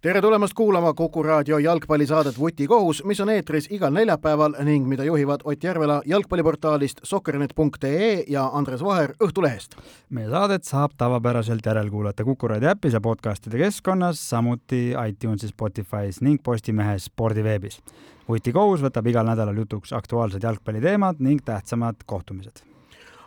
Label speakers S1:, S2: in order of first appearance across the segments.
S1: tere tulemast kuulama Kuku raadio jalgpallisaadet Vutikohus, mis on eetris igal neljapäeval ning mida juhivad Ott Järvela jalgpalliportaalist sokkernet.ee ja Andres Vaher Õhtulehest.
S2: meie saadet saab tavapäraselt järelkuulata Kuku raadio äpis ja podcastide keskkonnas, samuti iTunesis, Spotify's ning Postimehes spordiveebis. vutikohus võtab igal nädalal jutuks aktuaalsed jalgpalliteemad ning tähtsamad kohtumised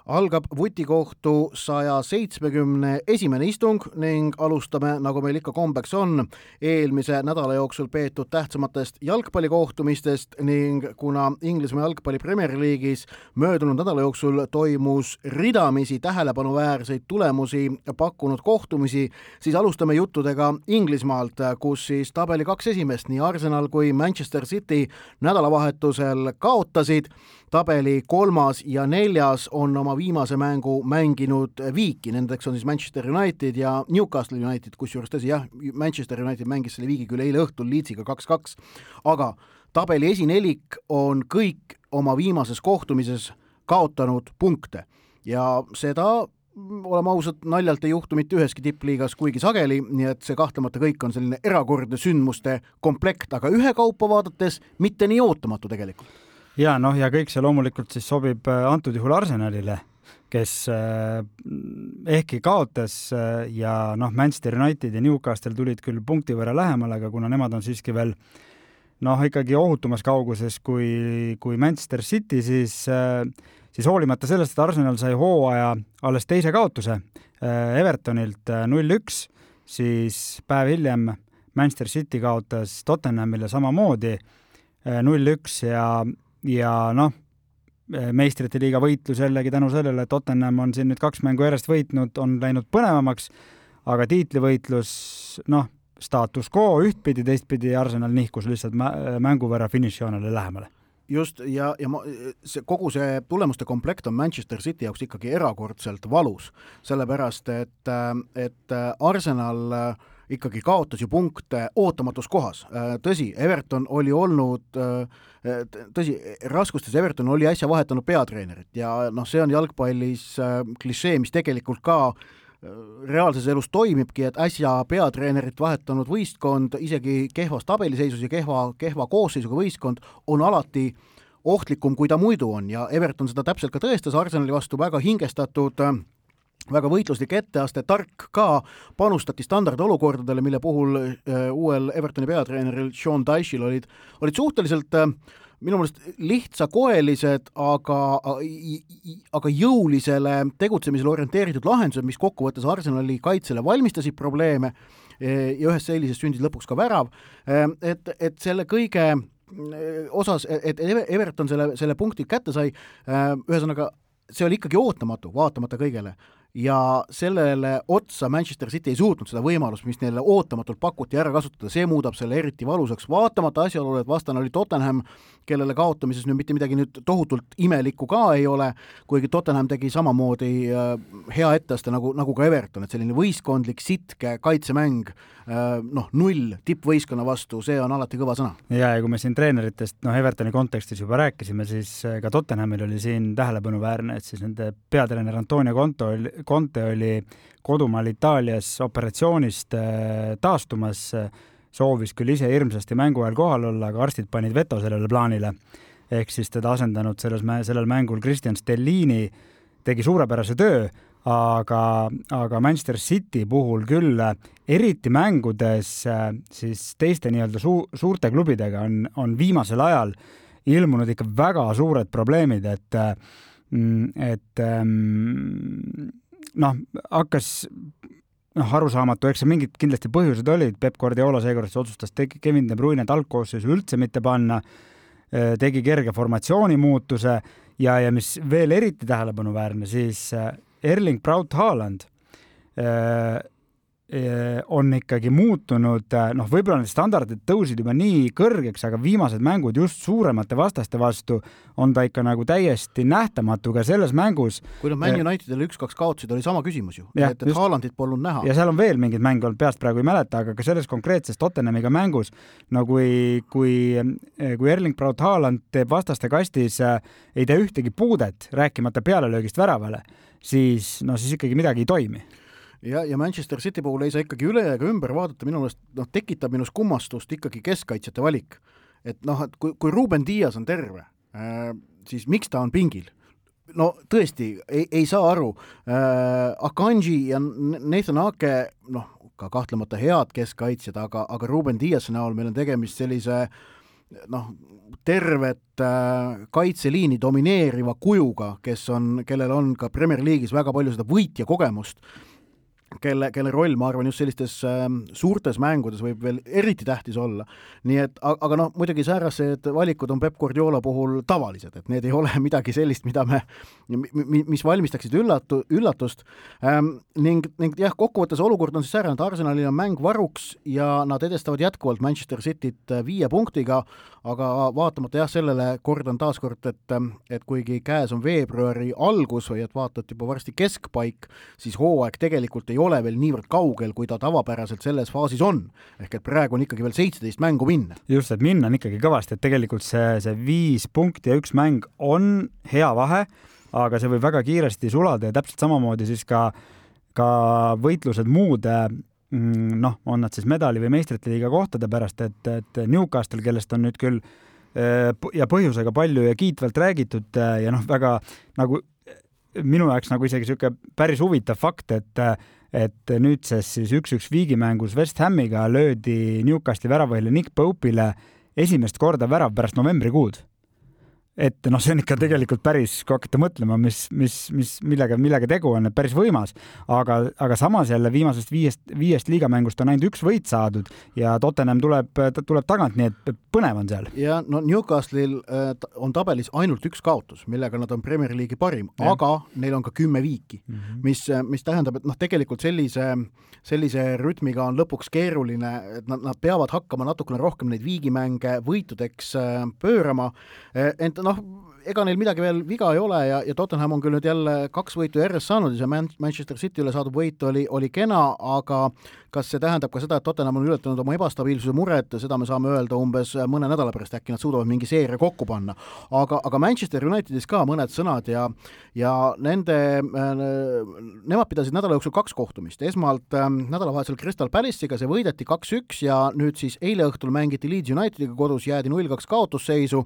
S1: algab vutikohtu saja seitsmekümne esimene istung ning alustame, nagu meil ikka kombeks on, eelmise nädala jooksul peetud tähtsamatest jalgpallikohtumistest ning kuna Inglismaa jalgpalli Premier League'is möödunud nädala jooksul toimus ridamisi tähelepanuväärseid tulemusi pakkunud kohtumisi, siis alustame juttudega Inglismaalt, kus siis tabeli kaks esimest, nii Arsenal kui Manchester City nädalavahetusel kaotasid tabeli kolmas ja neljas on oma viimase mängu mänginud viiki, nendeks on siis Manchester United ja Newcastle United, kusjuures tõsi jah, Manchester United mängis selle viigi küll eile õhtul Leedsiga kaks-kaks, aga tabeli esinelik on kõik oma viimases kohtumises kaotanud punkte. Ja seda oleme ausad, naljalt ei juhtu mitte üheski tippliigas kuigi sageli, nii et see kahtlemata kõik on selline erakordne sündmuste komplekt, aga ühekaupa vaadates mitte nii ootamatu tegelikult
S2: ja noh, ja kõik see loomulikult siis sobib äh, antud juhul Arsenalile, kes äh, ehkki kaotas äh, ja noh, Manchester United ja Newcastle tulid küll punkti võrra lähemale, aga kuna nemad on siiski veel noh, ikkagi ohutumas kauguses kui, kui Manchester City, siis siis hoolimata sellest, et Arsenal sai hooaja alles teise kaotuse Evertonilt null-üks, siis päev hiljem Manchester City kaotas Tottenhamile samamoodi null-üks ja ja noh, meistrite liiga võitlus jällegi tänu sellele, et Tottenham on siin nüüd kaks mängu järjest võitnud, on läinud põnevamaks, aga tiitlivõitlus, noh, staatus quo ühtpidi, teistpidi Arsenal nihkus lihtsalt mängu võrra finišijoonele lähemale.
S1: Just, ja, ja ma, see kogu see tulemuste komplekt on Manchester City jaoks ikkagi erakordselt valus, sellepärast et, et Arsenal äh, ikkagi kaotas ju punkte ootamatus kohas. Äh, tõsi, Everton oli olnud, äh, tõsi, raskustes Everton oli äsja vahetanud peatreenerit ja noh, see on jalgpallis äh, klišee, mis tegelikult ka reaalses elus toimibki, et äsja peatreenerit vahetanud võistkond, isegi kehvas tabeliseisus ja kehva, kehva koosseisuga võistkond, on alati ohtlikum, kui ta muidu on ja Everton seda täpselt ka tõestas, Arsenali vastu väga hingestatud äh, väga võitluslik etteaste, tark ka, panustati standardolukordadele, mille puhul äh, uuel Evertoni peatreeneril Sean Dyche'il olid, olid suhteliselt äh, minu meelest lihtsakoelised, aga, aga jõulisele tegutsemisele orienteeritud lahendused, mis kokkuvõttes Arsenali kaitsele valmistasid probleeme e, ja ühest sellisest sündis lõpuks ka värav, e, et, et selle kõige e, osas, et Everton selle, selle punkti kätte sai, ühesõnaga see oli ikkagi ootamatu, vaatamata kõigele ja sellele otsa Manchester City ei suutnud seda võimalust, mis neile ootamatult pakuti, ära kasutada, see muudab selle eriti valusaks, vaatamata asjaolule, et vastane oli Tottenham, kellele kaotamises nüüd mitte midagi nüüd tohutult imelikku ka ei ole, kuigi Tottenham tegi samamoodi äh, hea etteaste nagu, nagu ka Everton, et selline võistkondlik sitke kaitsemäng noh, null tippvõistkonna vastu, see on alati kõva sõna.
S2: ja, ja kui me siin treeneritest, noh, Evertoni kontekstis juba rääkisime, siis äh, ka Tottenhamil oli siin tähelepanuväärne, et siis nende peatreener Antonio Conto oli Conte oli kodumaal Itaalias operatsioonist äh, taastumas, soovis küll ise hirmsasti mängu ajal kohal olla, aga arstid panid veto sellele plaanile. ehk siis teda asendanud selles, sellel mängul Christian Stellini tegi suurepärase töö, aga, aga Manchester City puhul küll, eriti mängudes äh, siis teiste nii-öelda suu-, suurte klubidega on, on viimasel ajal ilmunud ikka väga suured probleemid, et mm, et ähm, noh, hakkas noh, arusaamatu, eks seal mingid kindlasti põhjused olid, Peep Guardiola seekord otsustas Kevin De Bruyne algkoosseisu üldse mitte panna, äh, tegi kerge formatsioonimuutuse ja, ja mis veel eriti tähelepanuväärne, siis äh, Erling Braut Haaland äh, eh, on ikkagi muutunud, eh, noh, võib-olla need standardid tõusid juba nii kõrgeks, aga viimased mängud just suuremate vastaste vastu on ta ikka nagu täiesti nähtamatu ka selles mängus.
S1: kui nad Man Unitedile üks-kaks kaotasid, oli sama küsimus ju, et, et Haalandit polnud näha.
S2: ja seal on veel mingeid mänge olnud, peast praegu ei mäleta, aga ka selles konkreetses Tottenhamiga mängus, no kui, kui, kui Erling Braut Haaland teeb vastaste kastis, ei tee ühtegi puudet, rääkimata pealelöögist väravale, siis no siis ikkagi midagi ei toimi
S1: ja, ja Manchester City puhul ei saa ikkagi üle ega ümber vaadata, minu meelest noh, tekitab minus kummastust ikkagi keskkaitsjate valik. et noh, et kui, kui Ruben Dias on terve äh,, siis miks ta on pingil? no tõesti, ei, ei saa aru äh,, Akanji ja Nathan Ake, noh, ka kahtlemata head keskkaitsjad, aga, aga Ruben Diase näol meil on tegemist sellise noh, tervet äh, kaitseliini domineeriva kujuga, kes on, kellel on ka Premier League'is väga palju seda võitja kogemust kelle, kelle roll, ma arvan, just sellistes äh, suurtes mängudes võib veel eriti tähtis olla. nii et, aga noh, muidugi säärased valikud on Peep Guardiola puhul tavalised, et need ei ole midagi sellist, mida me, mis valmistaksid üllatu, üllatust ähm, ning, ning jah, kokkuvõttes olukord on siis säärane, et Arsenalil on mäng varuks ja nad edestavad jätkuvalt Manchester Cityt äh, viie punktiga, aga vaatamata jah, sellele kordan taaskord, et, et kuigi käes on veebruari algus või et vaata, et juba varsti keskpaik, siis hooaeg tegelikult ei ole veel niivõrd kaugel, kui ta tavapäraselt selles faasis on. ehk et praegu on ikkagi veel seitseteist mängu minna.
S2: just, et minna on ikkagi kõvasti, et tegelikult see, see viis punkti ja üks mäng on hea vahe, aga see võib väga kiiresti sulada ja täpselt samamoodi siis ka ka võitlused muude Mm, noh, on nad siis medali või meistrite liiga kohtade pärast, et, et Newcastle, kellest on nüüd küll äh, ja põhjusega palju ja kiitvalt räägitud äh, ja noh, väga nagu minu jaoks nagu isegi niisugune päris huvitav fakt, et et nüüdses siis üks-üks viigimängus West Hamiga löödi Newcastli väravahile Nick Pope'ile esimest korda värav pärast novembrikuud et noh, see on ikka tegelikult päris, kui hakata mõtlema, mis, mis, mis, millega, millega tegu on, et päris võimas, aga, aga samas jälle viimasest viiest, viiest liigamängust on ainult üks võit saadud ja Tottenham tuleb, tuleb tagant, nii et põnev on seal.
S1: ja no Newcastle'il äh, on tabelis ainult üks kaotus, millega nad on Premier League'i parim, aga neil on ka kümme viiki mm, -hmm. mis, mis tähendab, et noh, tegelikult sellise, sellise rütmiga on lõpuks keeruline, et nad, nad peavad hakkama natukene rohkem neid viigimänge võitudeks äh, pöörama, ent noh, ega neil midagi veel viga ei ole ja, ja Tottenham on küll nüüd jälle kaks võitu järjest saanud ja see Man Manchester City üle saadud võit oli, oli kena, aga kas see tähendab ka seda, et Tottenham on ületanud oma ebastabiilsuse muret, seda me saame öelda umbes mõne nädala pärast, äkki nad suudavad mingi seeria kokku panna. aga, aga Manchester Unitedis ka mõned sõnad ja, ja nende, nemad pidasid nädala jooksul kaks kohtumist, esmalt äh, nädalavahetusel Crystal Palace'iga, see võideti kaks-üks ja nüüd siis eile õhtul mängiti Leeds Unitediga kodus, jäädi null-kaks kaotusseisu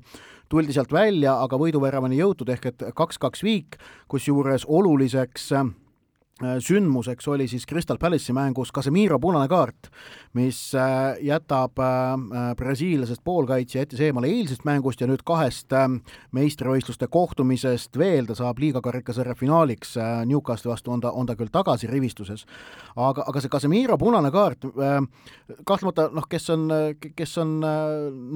S1: tuldi sealt välja, aga võiduväravani jõutud ehk et kaks-kaks viik, kusjuures oluliseks äh, sündmuseks oli siis Crystal Palace'i mängus Casemiro punane kaart, mis äh, jätab äh, brasiillasest poolkaitsja Etis eemale eilsest mängust ja nüüd kahest meistrivõistluste kohtumisest veel, ta saab liigakarikasarja finaaliks Newcastli vastu, on ta, on ta küll tagasi rivistuses. aga, aga see Casemiro punane kaart, kahtlemata noh, kes on, kes on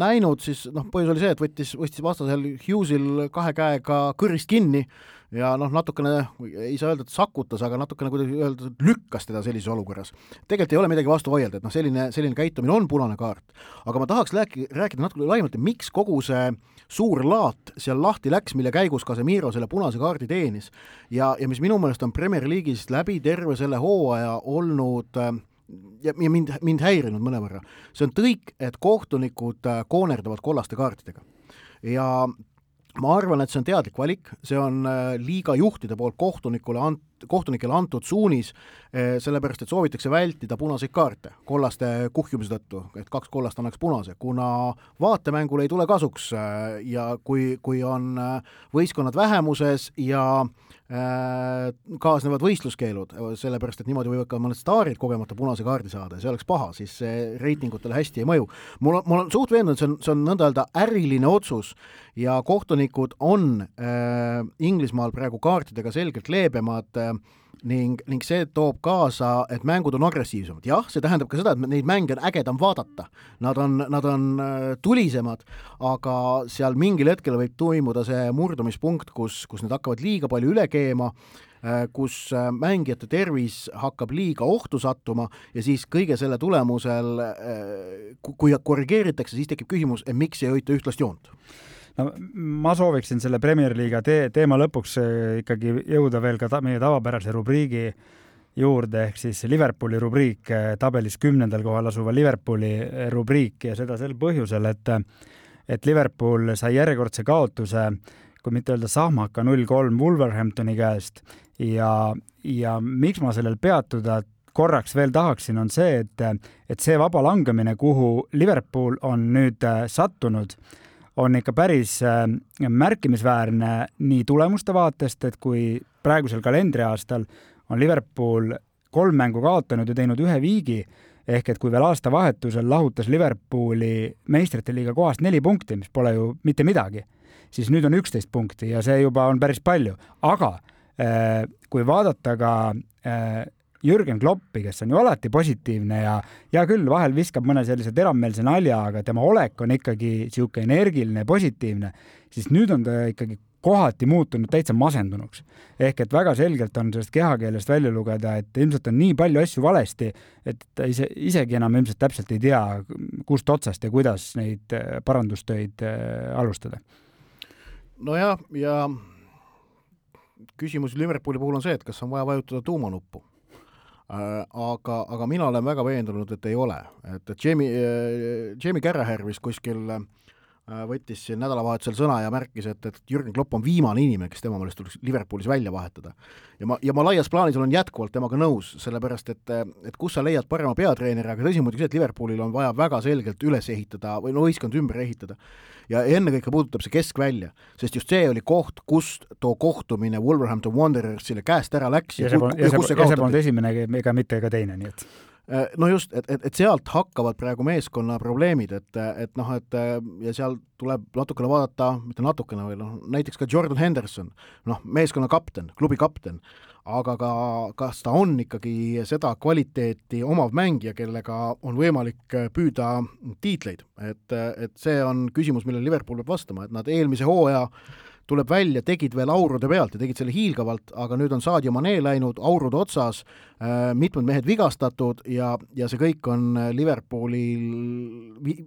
S1: näinud, siis noh, põhjus oli see, et võttis, võttis vastasel Hughesil kahe käega kõrist kinni ja noh, natukene, ei saa öelda, et sakutas, aga natukene kuidagi öelda, lükkas teda sellises olukorras. tegelikult ei ole midagi vastu vaielda, et noh, selline, selline käitumine on punane kaart. aga ma tahaks rääki-, rääkida natuke laiemalt, et miks kogu see suur laat seal lahti läks, mille käigus Casemiro selle punase kaardi teenis ja, ja mis minu meelest on Premier League'is läbi terve selle hooaja olnud äh, ja, ja mind, mind häirinud mõnevõrra, see on tõik, et kohtunikud äh, koonerdavad kollaste kaartidega. ja ma arvan, et see on teadlik valik, see on äh, liiga juhtide poolt kohtunikule ant-, kohtunikele antud suunis, eh, sellepärast et soovitakse vältida punaseid kaarte kollaste kuhjumise tõttu, et kaks kollast annaks punase, kuna vaatemängul ei tule kasuks eh, ja kui, kui on eh, võistkonnad vähemuses ja kaasnevad võistluskeelud, sellepärast et niimoodi võivad ka mõned staarid kogemata punase kaardi saada ja see oleks paha, siis see reitingutele hästi ei mõju. mul on, mul on suht veendunud, see on, see on nõnda öelda äriline otsus ja kohtunikud on äh, Inglismaal praegu kaartidega selgelt leebemad äh, ning, ning see toob kaasa, et mängud on agressiivsemad. jah, see tähendab ka seda, et neid mänge on ägedam vaadata. Nad on, nad on tulisemad, aga seal mingil hetkel võib toimuda see murdumispunkt, kus, kus nad hakkavad liiga palju üle keema Äh, kus äh, mängijate tervis hakkab liiga ohtu sattuma ja siis kõige selle tulemusel, äh, kui korrigeeritakse, siis tekib küsimus, miks ei hoita ühtlast joont
S2: no ma sooviksin selle Premier League'i te teema lõpuks ikkagi jõuda veel ka ta meie tavapärase rubriigi juurde, ehk siis Liverpooli rubriik, tabelis kümnendal kohal asuva Liverpooli rubriik ja seda sel põhjusel, et et Liverpool sai järjekordse kaotuse, kui mitte öelda sahmaka null kolm Wolverhamptoni käest. Ja, ja miks ma sellel peatuda korraks veel tahaksin, on see, et, et see vaba langemine, kuhu Liverpool on nüüd äh, sattunud, on ikka päris äh, märkimisväärne nii tulemuste vaatest, et kui praegusel kalendriaastal on Liverpool kolm mängu kaotanud ja teinud ühe viigi, ehk et kui veel aastavahetusel lahutas Liverpooli meistrite liiga kohast neli punkti, mis pole ju mitte midagi, siis nüüd on üksteist punkti ja see juba on päris palju, aga Äh, kui vaadata ka äh, Jürgen Kloppi, kes on ju alati positiivne ja hea küll, vahel viskab mõne sellise teravmeelse nalja, aga tema olek on ikkagi niisugune energiline positiivne, siis nüüd on ta ikkagi kohati muutunud täitsa masendunuks. ehk et väga selgelt on sellest kehakeelest välja lugeda, et ilmselt on nii palju asju valesti, et ta ise, isegi enam ilmselt täpselt ei tea, kust otsast ja kuidas neid äh, parandustöid alustada.
S1: nojah, ja, küsimus Liverpooli puhul on see, et kas on vaja vajutada tuumanuppu aga, aga mina olen väga veendunud, et ei ole, et, et Jamie, äh, Jamie Carragher vist kuskil äh, võttis siin nädalavahetusel sõna ja märkis, et, et Jürgen Klopp on viimane inimene, kes tema meelest tuleks Liverpoolis välja vahetada. ja ma, ja ma laias plaanis olen jätkuvalt temaga nõus, sellepärast et, et kus sa leiad parema peatreeneri, aga tõsi on muidugi see, et Liverpoolil on vaja väga selgelt üles ehitada või no võistkond ümber ehitada ja ennekõike puudutab see keskvälja, sest just see oli koht, kust too kohtumine Wolverhampton Wanderersile käest ära läks
S2: ja, ja see ja see, ja see polnud esimene ega mitte ka teine, nii et
S1: äh, no just, et, et, et sealt hakkavad praegu meeskonna probleemid, et, et noh, et ja seal tuleb natukene vaadata, mitte natukene, või noh, näiteks ka Jordan Henderson, noh, meeskonna kapten, klubi kapten, aga ka kas ta on ikkagi seda kvaliteeti omav mängija, kellega on võimalik püüda tiitleid, et, et see on küsimus, millele Liverpool peab vastama, et nad eelmise hooaja tuleb välja, tegid veel aurude pealt ja tegid selle hiilgavalt, aga nüüd on Sadio Mane läinud, aurud otsas, mitmed mehed vigastatud ja, ja see kõik on Liverpoolil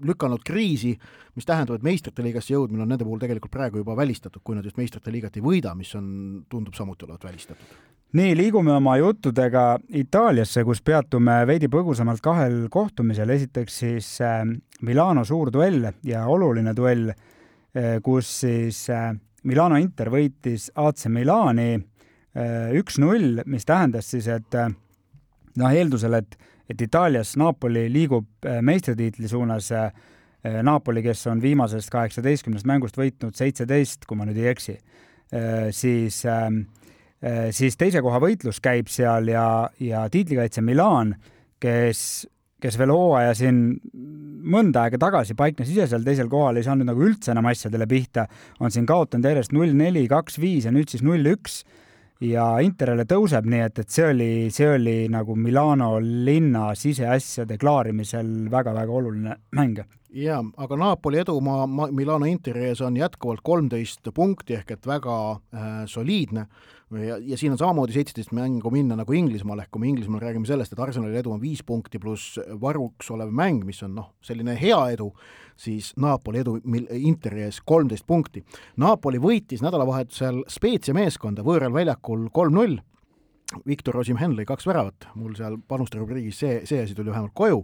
S1: lükanud kriisi, mis tähendab, et meistrite liigasse jõudmine on nende puhul tegelikult praegu juba välistatud, kui nad just meistrite liigat ei võida, mis on, tundub samuti olevat välistatud.
S2: Nii, liigume oma juttudega Itaaliasse, kus peatume veidi põgusamalt kahel kohtumisel, esiteks siis äh, Milano suur duell ja oluline duell, äh, kus siis äh, Milano Inter võitis AC Milani üks-null, mis tähendas siis, et noh, eeldusel, et, et Itaalias Napoli liigub meistritiitli suunas, Napoli, kes on viimasest kaheksateistkümnest mängust võitnud seitseteist, kui ma nüüd ei eksi, siis äh, Äh, siis teise koha võitlus käib seal ja, ja tiitlikaitse Milan, kes, kes veel hooaja siin mõnda aega tagasi paiknes ise seal teisel kohal, ei saanud nagu üldse enam asjadele pihta, on siin kaotanud järjest null neli, kaks viis ja nüüd siis null üks. Ja Interile tõuseb, nii et, et see oli, see oli nagu Milano linna siseasjade klaarimisel väga-väga oluline mäng.
S1: Jaa, aga Napoli edumaa Milano Interi ees on jätkuvalt kolmteist punkti ehk et väga äh, soliidne ja, ja siin on samamoodi seitseteist mängu minna nagu Inglismaal, ehk kui me Inglismaal räägime sellest, et Arsenali edu on viis punkti pluss varuks olev mäng, mis on noh, selline hea edu, siis Napoli edu Interi ees kolmteist punkti. Napoli võitis nädalavahetusel Spezia meeskonda võõral väljakul kolm-null Viktor Osimhen lõi kaks väravat, mul seal panuste rubriigis see, see asi tuli vähemalt koju,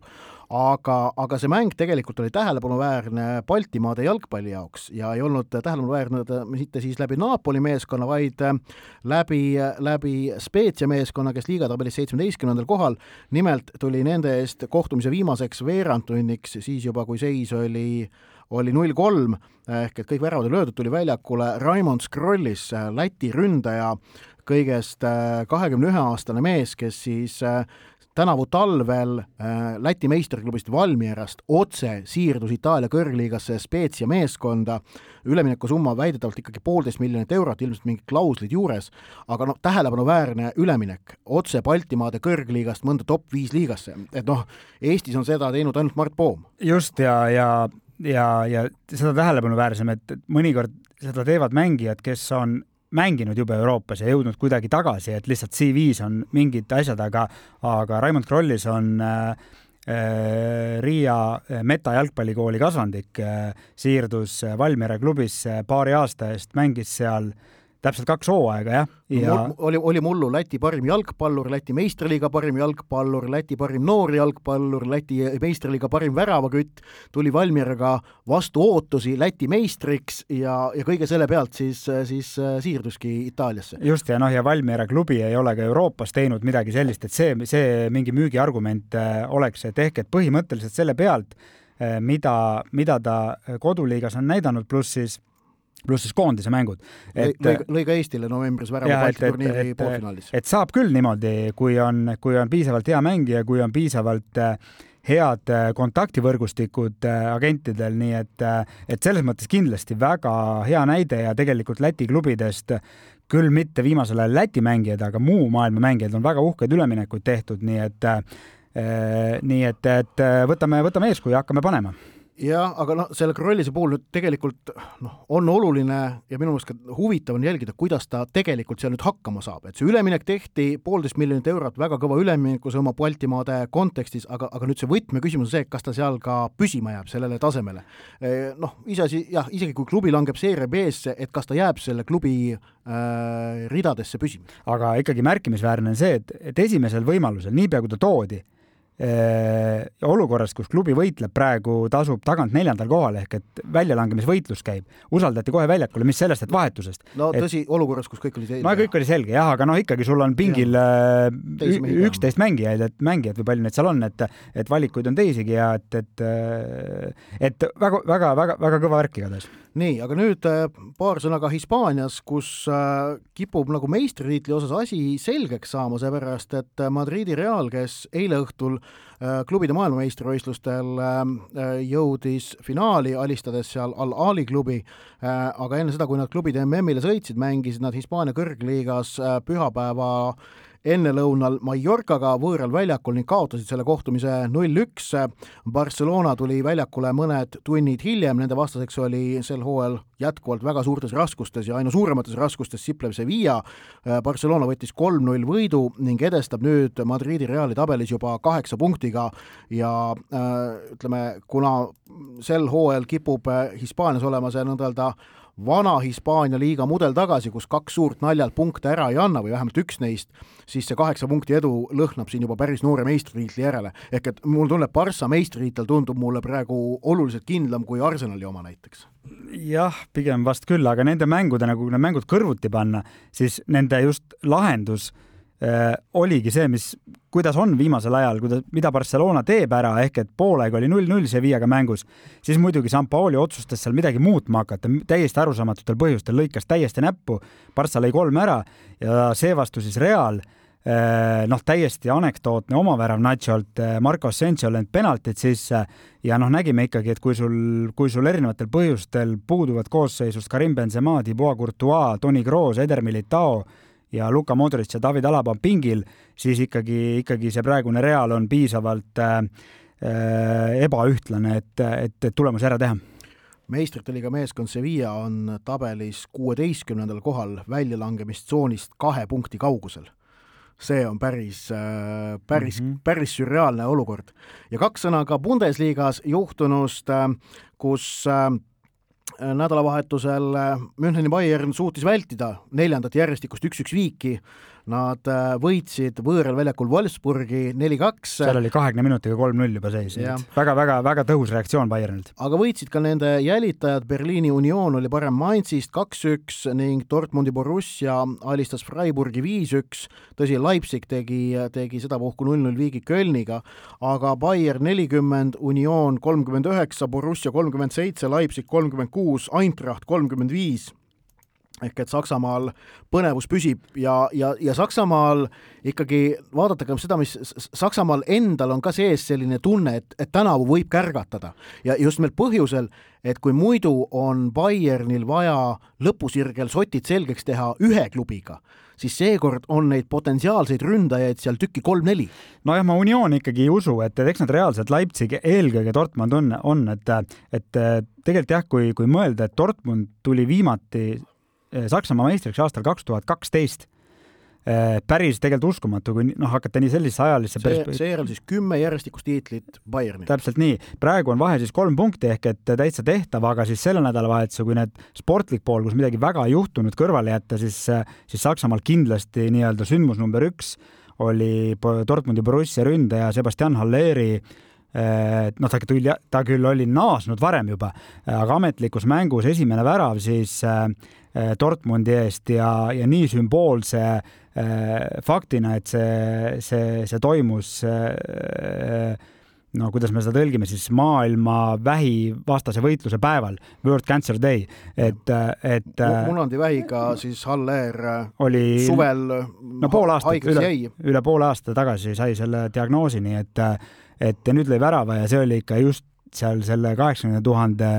S1: aga, aga see mäng tegelikult oli tähelepanuväärne Baltimaade jalgpalli jaoks ja ei olnud tähelepanuväärne mitte siis läbi Napoli meeskonna, vaid läbi, läbi Spezia meeskonna, kes liigatabelis seitsmeteistkümnendal kohal, nimelt tuli nende eest kohtumise viimaseks veerandtunniks, siis juba, kui seis oli oli null kolm, ehk et kõik väravad oli löödud, tuli väljakule. Raimond Skrollis, Läti ründaja, kõigest äh, kahekümne ühe aastane mees, kes siis äh, tänavu talvel äh, Läti meistriklubist Valmierast otse siirdus Itaalia kõrgliigasse Spezia meeskonda, üleminekusumma väidetavalt ikkagi poolteist miljonit eurot, ilmselt mingid klauslid juures, aga noh, tähelepanuväärne üleminek otse Baltimaade kõrgliigast mõnda top viis liigasse, et noh, Eestis on seda teinud ainult Mart Poom.
S2: just, ja, ja ja, ja seda tähelepanuväärsem, et mõnikord seda teevad mängijad, kes on mänginud juba Euroopas ja jõudnud kuidagi tagasi, et lihtsalt CV-s on mingid asjad, aga, aga Raimond Krollis on äh, äh Riia Meta jalgpallikooli kasvandik, äh, siirdus Valmiera klubisse paari aasta eest, mängis seal äh, täpselt kaks hooaega, jah ja....
S1: oli, oli mullu Läti parim jalgpallur, Läti meistriliiga parim jalgpallur, Läti parim noor jalgpallur, Läti meistriliiga parim väravakütt, tuli Valmieraga vastu ootusi Läti meistriks ja, ja kõige selle pealt siis, siis siirduski Itaaliasse.
S2: just, ja noh, ja Valmiera klubi ei ole ka Euroopas teinud midagi sellist, et see, see mingi müügiargument äh, oleks, et ehk et põhimõtteliselt selle pealt, äh, mida, mida ta koduliigas on näidanud, pluss siis pluss siis koondise mängud.
S1: lõi, lõi ka Eestile novembris värava Balti turniiri poolfinaalis.
S2: et saab küll niimoodi, kui on, kui on piisavalt hea mängija, kui on piisavalt äh, head äh, kontaktivõrgustikud äh, agentidel, nii et, et selles mõttes kindlasti väga hea näide ja tegelikult Läti klubidest küll mitte viimasel ajal Läti mängijad, aga muu maailma mängijad on väga uhkeid üleminekuid tehtud, nii et nii et, et võtame, võtame eeskuju ja hakkame panema
S1: jah, aga noh, selle Krollise puhul nüüd tegelikult noh, on oluline ja minu meelest ka huvitav on jälgida, kuidas ta tegelikult seal nüüd hakkama saab, et see üleminek tehti poolteist miljonit eurot, väga kõva üleminekusumma Baltimaade kontekstis, aga, aga nüüd see võtmeküsimus on see, kas ta seal ka püsima jääb, sellele tasemele. E, noh, iseasi jah, isegi kui klubi langeb Serie B-sse, et kas ta jääb selle klubi äh, ridadesse püsima.
S2: aga ikkagi märkimisväärne on see, et, et esimesel võimalusel, niipea kui ta toodi olukorras, kus klubi võitleb praegu, ta asub tagant neljandal kohal ehk et väljalangemisvõitlus käib, usaldati kohe väljakule, mis sellest, et vahetusest.
S1: no tõsi et..., olukorras, kus kõik oli selge.
S2: no kõik oli selge jah, aga noh, ikkagi sul on pingil äh, üksteist mängijaid, et mängijad või palju neid seal on, et, et valikuid on teisigi ja et, et, äh, et väga-väga-väga-väga kõva värk igatahes
S1: nii, aga nüüd paar sõna ka Hispaanias, kus kipub nagu meistritiitli osas asi selgeks saama, seepärast et Madridi Real, kes eile õhtul Äh, klubide maailmameistrivõistlustel äh, jõudis finaali, alistades seal Al-Ali klubi, äh, aga enne seda, kui nad klubide MM-ile sõitsid, mängisid nad Hispaania kõrgliigas pühapäeva ennelõunal Mallorcaga võõral väljakul ning kaotasid selle kohtumise null-üks. Barcelona tuli väljakule mõned tunnid hiljem, nende vastaseks oli sel hooajal jätkuvalt väga suurtes raskustes ja aina suuremates raskustes siplev Sevilla. Barcelona võttis kolm-null võidu ning edestab nüüd Madridi Reali tabelis juba kaheksa punktiga ja äh, ütleme, kuna sel hooajal kipub Hispaanias olema see nõnda-öelda vana Hispaania liiga mudel tagasi, kus kaks suurt naljalt punkte ära ei anna või vähemalt üks neist, siis see kaheksa punkti edu lõhnab siin juba päris noore meistritiitli järele. ehk et mul tunneb, Barca meistritiitel tundub mulle praegu oluliselt kindlam kui Arsenali oma näiteks.
S2: jah, pigem vast küll, aga nende mängudena, kui need mängud kõrvuti panna, siis nende just lahendus oligi see, mis kuidas on viimasel ajal, kuidas, mida Barcelona teeb ära, ehk et poolega oli null-null Sevillaga mängus, siis muidugi Sampaoli otsustas seal midagi muutma hakata, täiesti arusaamatutel põhjustel, lõikas täiesti näppu, Barca lõi kolm ära ja seevastu siis Real eh, noh, täiesti anekdootne omavärav Nacholt, eh, Marco Asensio löönud penaltid sisse ja noh, nägime ikkagi, et kui sul, kui sul erinevatel põhjustel puuduvad koosseisust Karim Benzema, Thibaut Courtois, Toni Kroos, Eder Militao, ja Luka Modric ja David Alaba on pingil, siis ikkagi, ikkagi see praegune Real on piisavalt äh, äh, ebaühtlane, et, et, et tulemusi ära teha
S1: meistrite liiga meeskond Sevilla on tabelis kuueteistkümnendal kohal väljalangemistsoonist kahe punkti kaugusel. see on päris, äh, päris mm, -hmm. päris sürreaalne olukord. ja kaks sõna ka Bundesliga-s juhtunust, äh, kus nädalavahetusel Müncheni Bayern suutis vältida neljandat järjestikust üks-üks viiki Nad äh, võitsid võõral väljakul Wolfsburgi neli-kaks.
S2: seal oli kahekümne minutiga kolm-null juba seis, väga-väga-väga tõhus reaktsioon Bayernilt.
S1: aga võitsid ka nende jälitajad, Berliini Union oli parem Mainzist kaks-üks ning Dortmundi Borussia alistas Freiburgi viis-üks. tõsi, Leipzig tegi, tegi sedapuhku null-null viigi Kölniga, aga Bayern nelikümmend, Union kolmkümmend üheksa, Borussia kolmkümmend seitse, Leipzig kolmkümmend kuus, Eintracht kolmkümmend viis ehk et Saksamaal põnevus püsib ja, ja, ja Saksamaal ikkagi vaadata ka seda, mis Saksamaal endal on ka sees selline tunne, et, et tänavu võib kärgatada ja just nimelt põhjusel, et kui muidu on Bayernil vaja lõpusirgel sotid selgeks teha ühe klubiga, siis seekord on neid potentsiaalseid ründajaid seal tükki kolm-neli.
S2: nojah, ma Unioni ikkagi ei usu, et, eks nad reaalselt Leipzig, eelkõige Dortmund on, on, et, et tegelikult jah, kui, kui mõelda, et Dortmund tuli viimati Saksamaa meistriks aastal kaks tuhat kaksteist. Eh, päris tegelikult uskumatu, kui noh, hakata nii sellisesse ajalisse
S1: see, seejärel siis kümme järjestikust tiitlit Bayernil.
S2: täpselt nii, praegu on vahe siis kolm punkti ehk et täitsa tehtav, aga siis selle nädalavahetuse, kui need sportlik pool, kus midagi väga ei juhtunud, kõrvale jätta, siis, siis Saksamaal kindlasti nii-öelda sündmus number üks oli Dortmundi Borussia ründaja Sebastian Halleri eh, noh, ta tuli, ta küll oli naasnud varem juba, aga ametlikus mängus esimene värav siis äh, Äh, Dortmundi eest ja, ja nii sümboolse äh, faktina, et see, see, see toimus äh, no kuidas me seda tõlgime siis maailma vähivastase võitluse päeval, World Cancer Day, et, et
S1: munandi vähiga siis Haller oli suvel
S2: no pool aastat, üle, üle poole aasta tagasi sai selle diagnoosi, nii et et nüüd lõi värava ja see oli ikka just seal selle kaheksakümne tuhande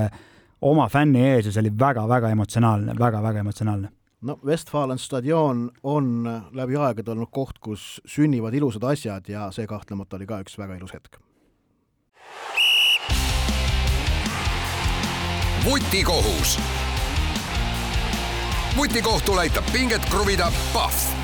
S2: oma fänni ees ja see oli väga-väga emotsionaalne väga,, väga-väga emotsionaalne
S1: no Westfalen stadion on läbi aegade olnud koht, kus sünnivad ilusad asjad ja see kahtlemata oli ka üks väga ilus hetk.
S3: vutikohus. vutikohtul aitab pinget kruvida Pahv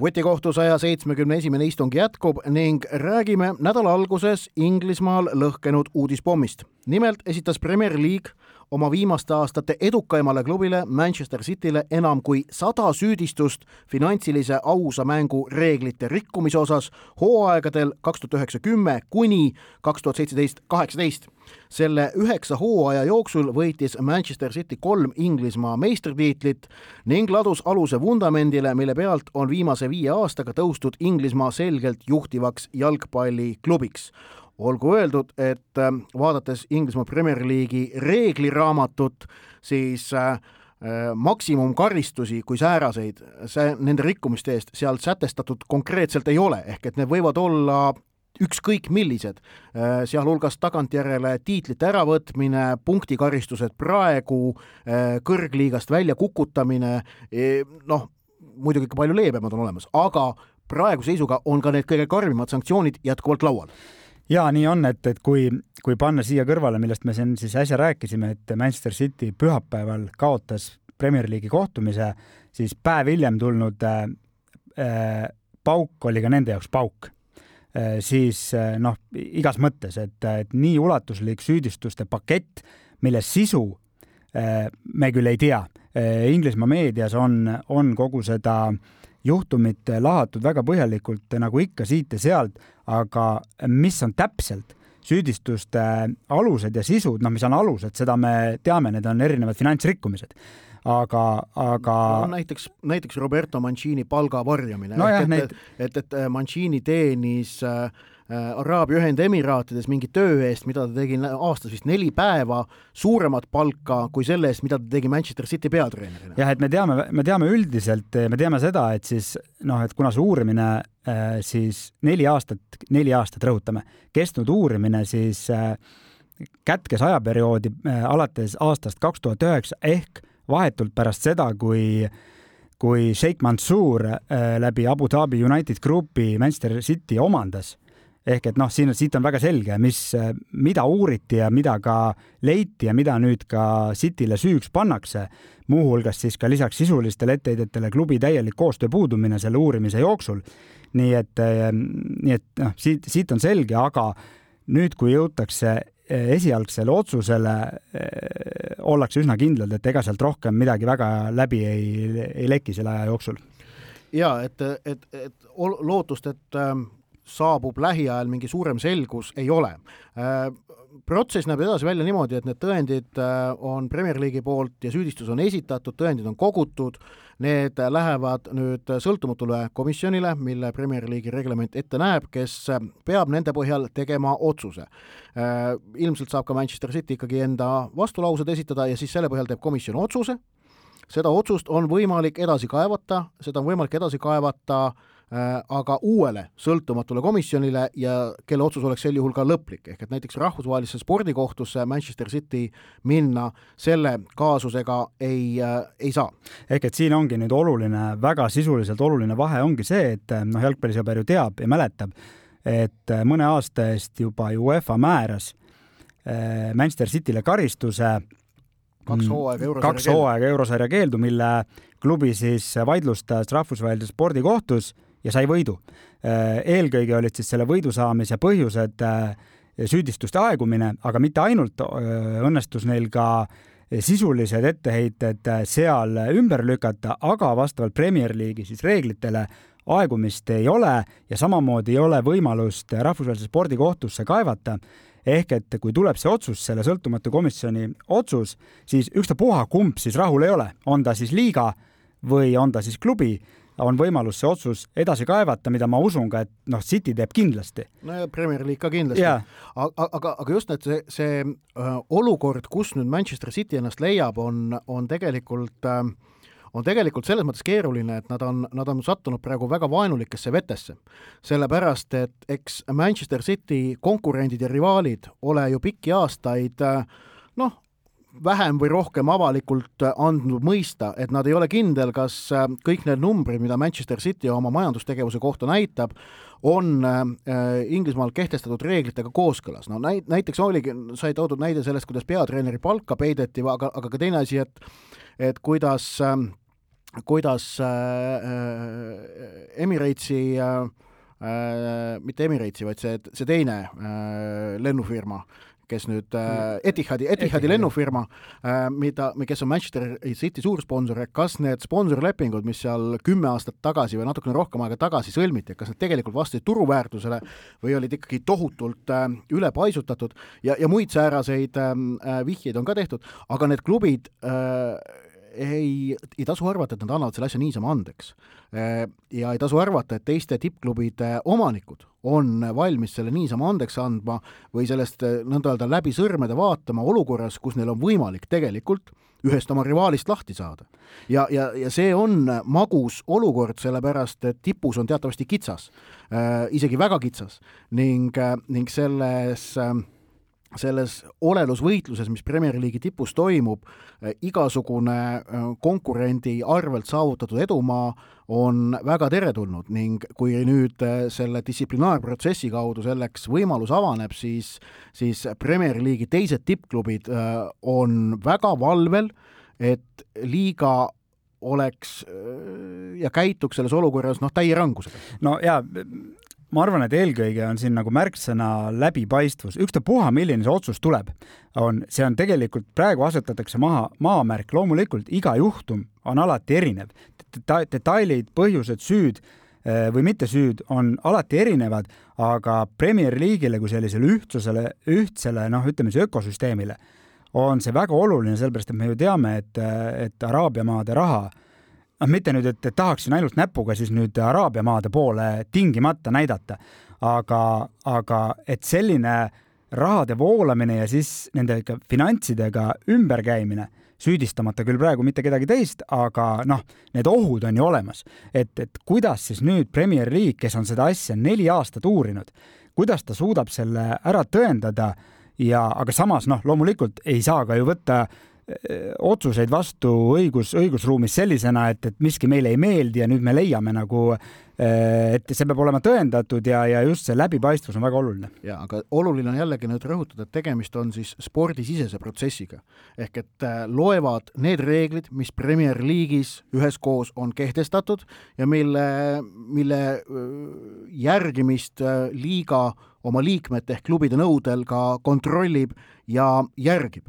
S1: vutikohtu saja seitsmekümne esimene istung jätkub ning räägime nädala alguses Inglismaal lõhkenud uudispommist. nimelt esitas Premier League oma viimaste aastate edukaimale klubile Manchester Cityle enam kui sada süüdistust finantsilise ausa mängu reeglite rikkumise osas hooaegadel kaks tuhat üheksa kümme kuni kaks tuhat seitseteist kaheksateist. selle üheksa hooaja jooksul võitis Manchester City kolm Inglismaa meistritiitlit ning ladus aluse vundamendile, mille pealt on viimase viie aastaga tõustud Inglismaa selgelt juhtivaks jalgpalliklubiks olgu öeldud, et äh, vaadates Inglismaa Premier League'i reegliraamatut, siis äh, äh, maksimumkaristusi kui sääraseid, see, nende rikkumiste eest seal sätestatud konkreetselt ei ole, ehk et need võivad olla ükskõik millised, sealhulgas tagantjärele tiitlite äravõtmine, punktikaristused praegu, kõrgliigast välja kukutamine, e, noh, muidugi ikka palju leebemad on olemas, aga praeguse seisuga on ka need kõige karmimad sanktsioonid jätkuvalt laual
S2: ja nii on, et, et kui, kui panna siia kõrvale, millest me siin siis äsja rääkisime, et Manchester City pühapäeval kaotas Premier League'i kohtumise, siis päev hiljem tulnud äh, äh, pauk oli ka nende jaoks pauk äh,. siis äh, noh, igas mõttes, et, et nii ulatuslik süüdistuste pakett, mille sisu äh, me küll ei tea äh,. Inglismaa meedias on, on kogu seda äh, juhtumit lahatud väga põhjalikult nagu ikka siit ja sealt, aga mis on täpselt süüdistuste alused ja sisud, noh, mis on alused, seda me teame, need on erinevad finantsrikkumised. Aga, aga
S1: no, näiteks, näiteks Roberto Mancini palga varjamine. No, et, et, et, et Mancini teenis äh, Äh, Araabia Ühendemiraatides mingi töö eest, mida ta tegi aastas vist neli päeva, suuremat palka kui selle eest, mida ta tegi Manchester City peatreenerina.
S2: jah, et me teame, me teame üldiselt, me teame seda, et siis noh, et kuna see uurimine äh, siis neli aastat, neli aastat rõhutame, kestnud uurimine siis äh, kätkes ajaperioodi alates aastast kaks tuhat üheksa ehk vahetult pärast seda, kui kui Sheikh Mansour läbi Abu Dhabi United Groupi Manchester City omandas ehk et noh, siin, siit on väga selge, mis, mida uuriti ja mida ka leiti ja mida nüüd ka Cityle süüks pannakse, muuhulgas siis ka lisaks sisulistele etteheidetele klubi täielik koostöö puudumine selle uurimise jooksul. nii et, nii et noh, siit, siit on selge, aga nüüd, kui jõutakse esialgsele otsusele eh, ollakse üsna kindlad, et ega sealt rohkem midagi väga läbi ei, ei leki selle aja jooksul.
S1: ja et, et, et lootust, et saabub lähiajal mingi suurem selgus, ei ole. Äh, protsess näeb edasi välja niimoodi, et need tõendid on Premier League'i poolt ja süüdistus on esitatud, tõendid on kogutud, need lähevad nüüd sõltumatule komisjonile, mille Premier League'i reglement ette näeb, kes peab nende põhjal tegema otsuse. ilmselt saab ka Manchester City ikkagi enda vastulaused esitada ja siis selle põhjal teeb komisjon otsuse, seda otsust on võimalik edasi kaevata, seda on võimalik edasi kaevata äh, Äh, aga uuele sõltumatule komisjonile ja kelle otsus oleks sel juhul ka lõplik, ehk et näiteks rahvusvahelisse spordikohtusse Manchester City minna selle kaasusega ei äh,, ei saa.
S2: ehk et siin ongi nüüd oluline, väga sisuliselt oluline vahe ongi see, et noh, jalgpallisõber ju teab ja mäletab, et äh, mõne aasta eest juba UEFA määras äh, Manchester Cityle karistuse
S1: kaks mm, hooaega eurosarja
S2: kaks hooaega eurosarja keeldu, mille klubi siis vaidlustas rahvusvahelises spordikohtus ja sai võidu. Äh, eelkõige olid siis selle võidu saamise põhjused äh, süüdistuste aegumine, aga mitte ainult äh, õnnestus neil ka sisulised etteheited seal ümber lükata, aga vastavalt Premier League'i siis reeglitele aegumist ei ole ja samamoodi ei ole võimalust rahvusvahelise spordikohtusse kaevata. ehk et kui tuleb see otsus, selle sõltumatu komisjoni otsus, siis ükstapuha, kumb siis rahul ei ole, on ta siis liiga või on ta siis klubi on võimalus see otsus edasi kaevata, mida ma usun ka, et noh, City teeb kindlasti.
S1: no ja Premier League ka kindlasti yeah.. aga, aga, aga just need, see, see äh, olukord, kus nüüd Manchester City ennast leiab, on, on tegelikult äh, on tegelikult selles mõttes keeruline, et nad on, nad on sattunud praegu väga vaenulikesse vetesse. sellepärast, et eks Manchester City konkurendid ja rivaalid ole ju pikki aastaid noh, vähem või rohkem avalikult andnud mõista, et nad ei ole kindel, kas äh, kõik need numbrid, mida Manchester City oma majandustegevuse kohta näitab, on äh, Inglismaal kehtestatud reeglitega kooskõlas. no näit-, näiteks oligi, sai toodud näide sellest, kuidas peatreeneri palka peideti, aga, aga ka teine asi, et et kuidas äh,, kuidas äh, Emiratesi äh, mitte Emiratesi, vaid see, see teine äh, lennufirma äh, kes nüüd äh, Etihadi, Etihadi lennufirma äh,, mida, kes on Manchester City suursponsor, et kas need sponsorlepingud, mis seal kümme aastat tagasi või natukene rohkem aega tagasi sõlmiti, et kas need tegelikult vastasid turuväärtusele või olid ikkagi tohutult äh, ülepaisutatud ja, ja muid sääraseid ähm, äh, vihjeid on ka tehtud, aga need klubid äh, ei, ei tasu arvata, et nad annavad selle asja niisama andeks. Äh, ja ei tasu arvata, et teiste tippklubide omanikud on valmis selle niisama andeks andma või sellest äh, nõnda öelda läbi sõrmede vaatama olukorras, kus neil on võimalik tegelikult ühest oma rivaalist lahti saada. ja, ja, ja see on magus olukord, sellepärast et tipus on teatavasti kitsas äh,, isegi väga kitsas ning äh,, ning selles äh, selles olelusvõitluses, mis Premier League'i tipus toimub, eh, igasugune eh, konkurendi arvelt saavutatud edumaa on väga teretulnud ning kui nüüd eh, selle distsiplinaarprotsessi kaudu selleks võimalus avaneb, siis, siis Premier League'i teised tippklubid on väga valvel, et liiga oleks ja käituks selles olukorras noh, täie rangusega.
S2: no jaa, ma arvan, et eelkõige on siin nagu märksõna läbipaistvus, ükstapuha, milline see otsus tuleb, on, see on tegelikult, praegu asetatakse maha maamärk, loomulikult iga juhtum on alati erinev Deta. detailid, põhjused, süüd eh, või mittesüüd on alati erinevad, aga Premier League'ile kui sellisele ühtsusele, ühtsele noh, ütleme siis ökosüsteemile on see väga oluline, sellepärast et me ju teame, et, et Araabia maade raha noh, mitte nüüd, et, tahaksin ainult näpuga siis nüüd Araabia maade poole tingimata näidata, aga, aga et selline rahade voolamine ja siis nende finantsidega ümberkäimine, süüdistamata küll praegu mitte kedagi teist, aga noh, need ohud on ju olemas. et, et kuidas siis nüüd Premier League, kes on seda asja neli aastat uurinud, kuidas ta suudab selle ära tõendada ja, aga samas noh, loomulikult ei saa ka ju võtta otsuseid vastu õigus, õigusruumis sellisena, et, et miski meile ei meeldi ja nüüd me leiame nagu, et see peab olema tõendatud ja, ja just see läbipaistvus on väga oluline.
S1: ja aga oluline on jällegi nüüd rõhutada, et tegemist on siis spordisisese protsessiga. ehk et äh, loevad need reeglid, mis Premier League'is üheskoos on kehtestatud ja mille, mille järgimist liiga oma liikmete ehk klubide nõudel ka kontrollib ja järgib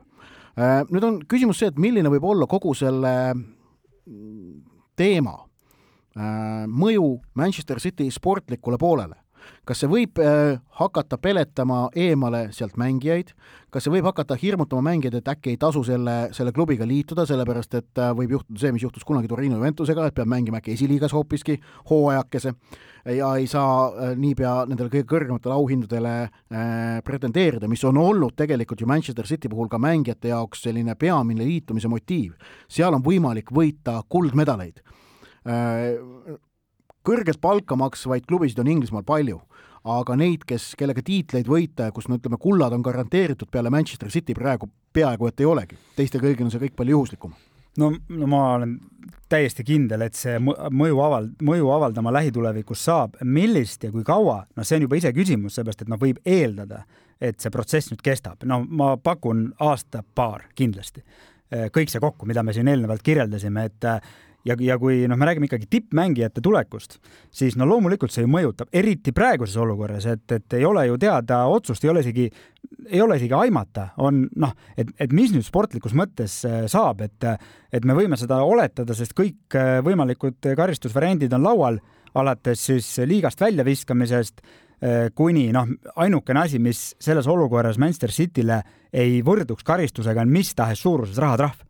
S1: nüüd on küsimus see, et milline võib olla kogu selle mm, teema äh, mõju Manchester City sportlikule poolele. Kas see võib äh, hakata peletama eemale sealt mängijaid, kas see võib hakata hirmutama mängijaid, et äkki ei tasu selle, selle klubiga liituda, sellepärast et äh, võib juhtuda see, mis juhtus kunagi Torino Juventusega, et peab mängima äkki esiliigas hoopiski hooajakese ja ei saa äh, niipea nendele kõige kõrgematele auhindadele pretendeerida, mis on olnud tegelikult ju Manchester City puhul ka mängijate jaoks selline peamine liitumise motiiv. seal on võimalik võita kuldmedaleid. Kõrget palka maksvaid klubisid on Inglismaal palju, aga neid, kes, kellega tiitleid võita ja kus no ütleme, kullad on garanteeritud peale Manchester City praegu peaaegu et ei olegi, teiste kõigil on see kõik palju juhuslikum
S2: no, no ma olen täiesti kindel, et see mõju aval-, mõju avaldama lähitulevikus saab. millist ja kui kaua, noh, see on juba iseküsimus, seepärast et noh, võib eeldada, et see protsess nüüd kestab. no ma pakun aasta-paar kindlasti. kõik see kokku, mida me siin eelnevalt kirjeldasime, et ja, ja kui noh, me räägime ikkagi tippmängijate tulekust, siis no loomulikult see ju mõjutab, eriti praeguses olukorras, et, et ei ole ju teada otsust, ei ole isegi, ei ole isegi aimata, on noh, et, et mis nüüd sportlikus mõttes äh, saab, et, et me võime seda oletada, sest kõik äh, võimalikud karistusvariandid on laual, alates siis liigast väljaviskamisest äh, kuni noh, ainukene asi, mis selles olukorras Manchester Cityle ei võrduks karistusega, on mis tahes suuruses rahatrahv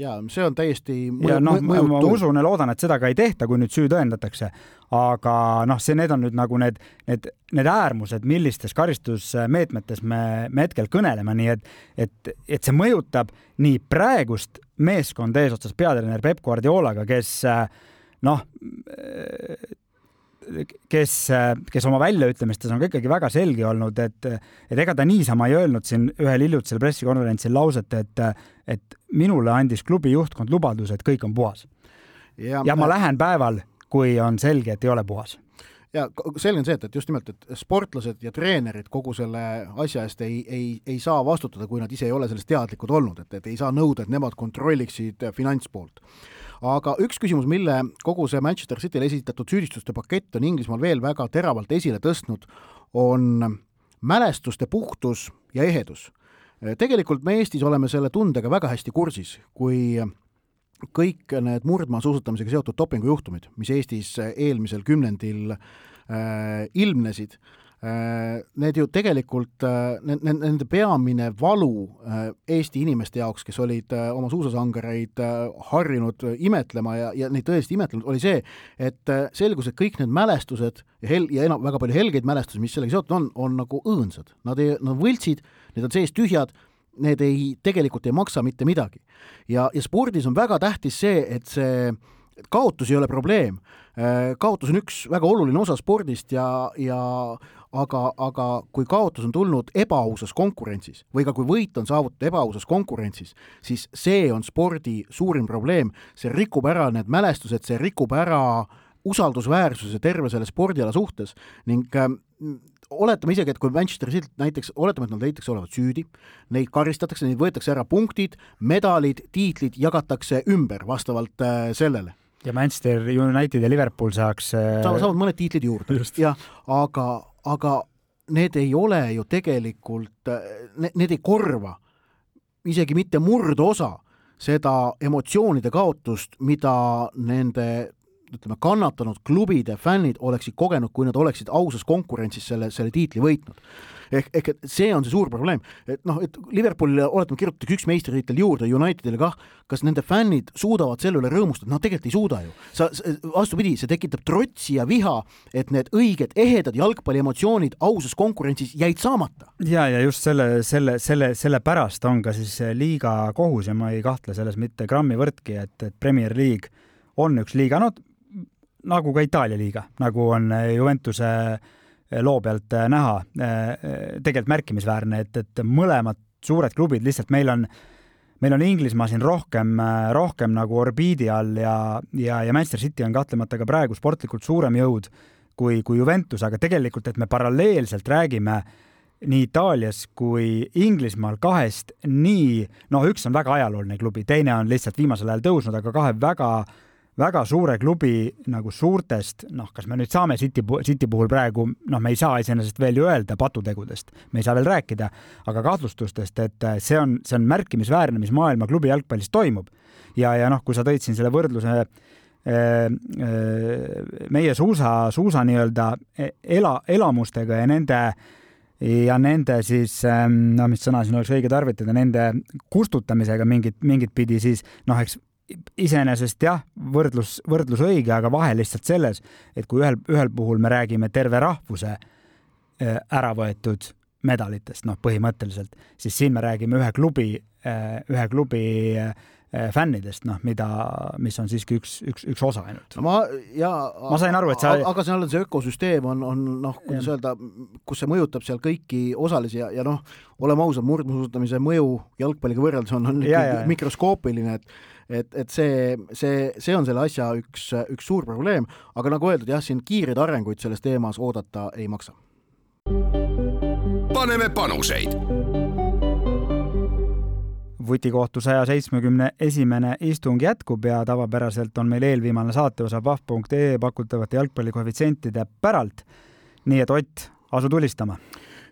S1: ja see on täiesti
S2: mõju, ja noh, ma usun ja loodan, et seda ka ei tehta, kui nüüd süü tõendatakse. aga noh, see, need on nüüd nagu need, need, need äärmused, millistes karistusmeetmetes me, me hetkel kõneleme, nii et, et, et see mõjutab nii praegust meeskonda eesotsas peatreener Peep Guardiolaga, kes noh, kes, kes oma väljaütlemistes on ka ikkagi väga selge olnud, et, et ega ta niisama ei öelnud siin ühel hiljutisel pressikonverentsil lauset, et, et minule andis klubi juhtkond lubaduse, et kõik on puhas. ja, ja ma lähen päeval, kui on selge, et ei ole puhas
S1: ja selge on see, et, et just nimelt, et sportlased ja treenerid kogu selle asja eest ei, ei, ei saa vastutada, kui nad ise ei ole sellest teadlikud olnud, et, et ei saa nõuda, et nemad kontrolliksid finantspoolt aga üks küsimus, mille kogu see Manchester City'le esitatud süüdistuste pakett on Inglismaal veel väga teravalt esile tõstnud, on mälestuste puhtus ja ehedus. Tegelikult me Eestis oleme selle tundega väga hästi kursis, kui kõik need murdmaasuusatamisega seotud dopingujuhtumid, mis Eestis eelmisel kümnendil äh, ilmnesid äh,, Äh, need ju tegelikult, äh, nende peamine valu äh, Eesti inimeste jaoks, kes olid oma suusasangareid harjunud imetlema ja, ja neid tõesti imetlenud, oli see, et selgus, et kõik need mälestused ja hel-, ja enam, väga palju helgeid mälestusi, mis sellega seotud on, on nagu õõnsad. Nad ei, nad on võltsid, need on sees tühjad, need ei, tegelikult ei maksa mitte midagi. ja, ja spordis on väga tähtis see, et see kaotus ei ole probleem. kaotus on üks väga oluline osa spordist ja, ja aga, aga kui kaotus on tulnud ebaausas konkurentsis või ka kui võit on saavutatud ebaausas konkurentsis, siis see on spordi suurim probleem, see rikub ära need mälestused, see rikub ära usaldusväärsuse terve selle spordiala suhtes ning äh, oletame isegi, et kui Manchester City näiteks, oletame, et nad leitakse olevat süüdi, neid karistatakse, neid võetakse ära punktid, medalid, tiitlid jagatakse ümber vastavalt äh, sellele.
S2: Ja Manchester United ja Liverpool saaks
S1: äh... saavad mõned tiitlid juurde, jah, aga, aga need ei ole ju tegelikult, need ei korva isegi mitte murdosa seda emotsioonide kaotust, mida nende ütleme, kannatanud klubide fännid oleksid kogenud, kui nad oleksid ausas konkurentsis selle, selle tiitli võitnud ehk, ehk et see on see suur probleem, et noh, et Liverpoolile oletame, kirjutatakse üks meistritiitel juurde, Unitedile kah, kas nende fännid suudavad selle üle rõõmustada, nad tegelikult ei suuda ju. sa, vastupidi, see tekitab trotsi ja viha, et need õiged ehedad jalgpalliemotsioonid ausas konkurentsis jäid saamata.
S2: ja, ja just selle, selle, selle, selle pärast on ka siis liiga kohus ja ma ei kahtle selles mitte grammi võrdki, et, et Premier League on üks liiga, no nagu ka Itaalia liiga, nagu on Juventuse äh, loo pealt äh, näha, äh, tegelikult märkimisväärne, et, et mõlemad suured klubid lihtsalt meil on, meil on Inglismaa siin rohkem, rohkem nagu orbiidi all ja, ja, ja Manchester City on kahtlemata ka praegu sportlikult suurem jõud kui, kui Juventus, aga tegelikult, et me paralleelselt räägime nii Itaalias kui Inglismaal kahest nii, noh, üks on väga ajalooline klubi, teine on lihtsalt viimasel ajal tõusnud, aga kahe väga väga suure klubi nagu suurtest, noh, kas me nüüd saame City, City puhul praegu, noh, me ei saa iseenesest veel ju öelda patutegudest, me ei saa veel rääkida, aga kahtlustustest, et äh, see on, see on märkimisväärne, mis maailma klubi jalgpallis toimub. ja, ja noh, kui sa tõid siin selle võrdluse meie suusa, suusa nii-öelda ela, elamustega ja nende ja nende siis, no mis sõna siin oleks õige tarvitada, nende kustutamisega mingit, mingit pidi, siis noh, eks iseenesest jah, võrdlus, võrdlus õige, aga vahe lihtsalt selles, et kui ühel, ühel puhul me räägime terve rahvuse äh, ära võetud medalitest, noh, põhimõtteliselt, siis siin me räägime ühe klubi, äh, ühe klubi äh, fännidest, noh, mida, mis on siiski üks, üks, üks osa ainult.
S1: ma ja
S2: ma sain aru, et sa
S1: aga see on see ökosüsteem on, on noh, kuidas öelda, kus see mõjutab seal kõiki osalisi ja, ja noh, oleme ausad, murdmaasuusatamise mõju jalgpalliga võrreldes on, on ikkagi mikroskoopiline, et et, et see, see, see on selle asja üks, üks suur probleem, aga nagu öeldud, jah, siin kiireid arenguid selles teemas oodata ei maksa.
S3: paneme panuseid
S2: vutikohtu saja seitsmekümne esimene istung jätkub ja tavapäraselt on meil eelviimane saateosa pahv.ee pakutavate jalgpallikoefitsientide päralt. nii et Ott, asu tulistama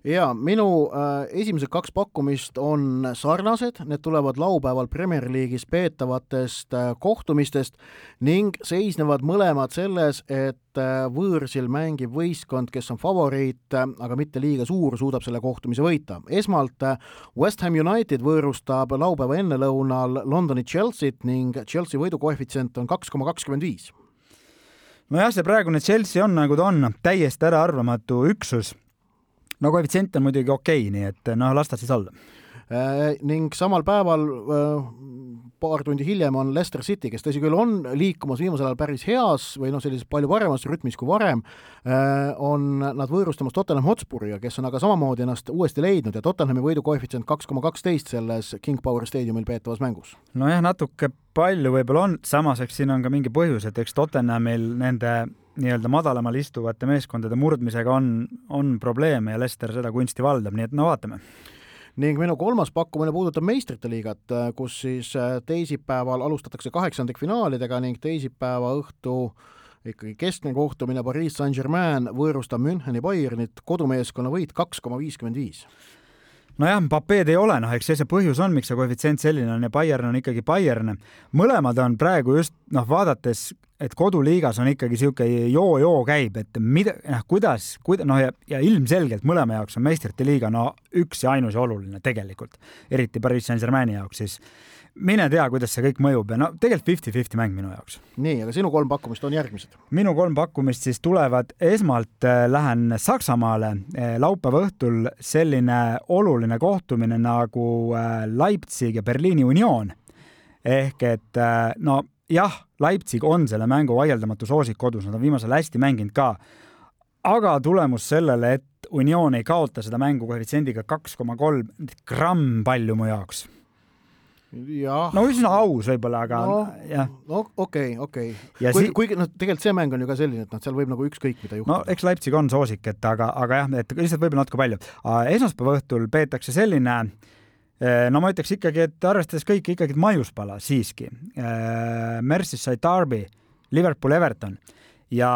S1: ja minu äh, esimesed kaks pakkumist on sarnased, need tulevad laupäeval Premier League'is peetavatest äh, kohtumistest ning seisnevad mõlemad selles, et äh, võõrsil mängib võistkond, kes on favoriit, äh, aga mitte liiga suur, suudab selle kohtumise võita. esmalt äh, West Ham United võõrustab laupäeva ennelõunal Londoni Chelsea't ning Chelsea võidukoefitsient on kaks koma kakskümmend viis
S2: nojah, see praegune Chelsea on nagu ta on, täiesti äraarvamatu üksus no koefitsient on muidugi okei okay,, nii et noh, las ta siis olla
S1: äh,. ning samal päeval äh, paar tundi hiljem on Leicester City, kes tõsi küll on liikumas viimasel ajal päris heas või noh, sellises palju paremas rütmis kui varem äh,, on nad võõrustamas Tottenham Hotspuriga, kes on aga samamoodi ennast uuesti leidnud ja Tottenhami võidukoefitsient kaks koma kaksteist selles King Power Stadiumil peetavas mängus.
S2: nojah, natuke palju võib-olla on, samas eks siin on ka mingi põhjus, et eks Tottenhamil nende nii-öelda madalamal istuvate meeskondade murdmisega on, on probleeme ja Lester seda kunsti valdab, nii et no vaatame
S1: ning minu kolmas pakkumine puudutab meistrite liigat, kus siis äh, teisipäeval alustatakse kaheksandikfinaalidega ning teisipäeva õhtu ikkagi keskne kohtumine Pariis Saint-Germain võõrustab Müncheni Bayernit, kodumeeskonna võit kaks koma viiskümmend viis
S2: nojah, Mbapped ei ole, noh, eks see see põhjus on, miks see koefitsient selline on ja Bayern on ikkagi Bayern. mõlemad on praegu just noh, vaadates et koduliigas on ikkagi niisugune joo-joo käib, et mida, noh, kuidas, kuida-, noh ja, ja ilmselgelt mõlema jaoks on meistrite liiga no üks ja ainus ja oluline tegelikult, eriti Pariis Saint-Germaini jaoks siis. mine tea, kuidas see kõik mõjub ja no tegelikult fifty-fifty mäng minu jaoks.
S1: nii, aga sinu kolm pakkumist on järgmised?
S2: minu kolm pakkumist siis tulevad, esmalt äh, lähen Saksamaale äh, laupäeva õhtul selline oluline kohtumine nagu äh, Leipzig ja Berliini Union ehk et no jah, Leipzig on selle mängu vaieldamatu soosik kodus, nad on viimasel hästi mänginud ka. aga tulemus sellele, et Union ei kaota seda mängu koefitsiendiga kaks koma kolm gramm palju mu jaoks. no üsna aus võib-olla, aga
S1: no,
S2: jah.
S1: no okei okay,, okei okay.. kuigi, kuigi noh, tegelikult see mäng on ju ka selline, et noh, seal võib nagu ükskõik mida juhtuda.
S2: no eks Leipzig on soosik, et aga, aga jah, et lihtsalt võib-olla natuke palju. esmaspäeva õhtul peetakse selline äh, no ma ütleks ikkagi, et arvestades kõike ikkagi maiuspala siiski. Äh, Merseyside Derby, Liverpool, Everton ja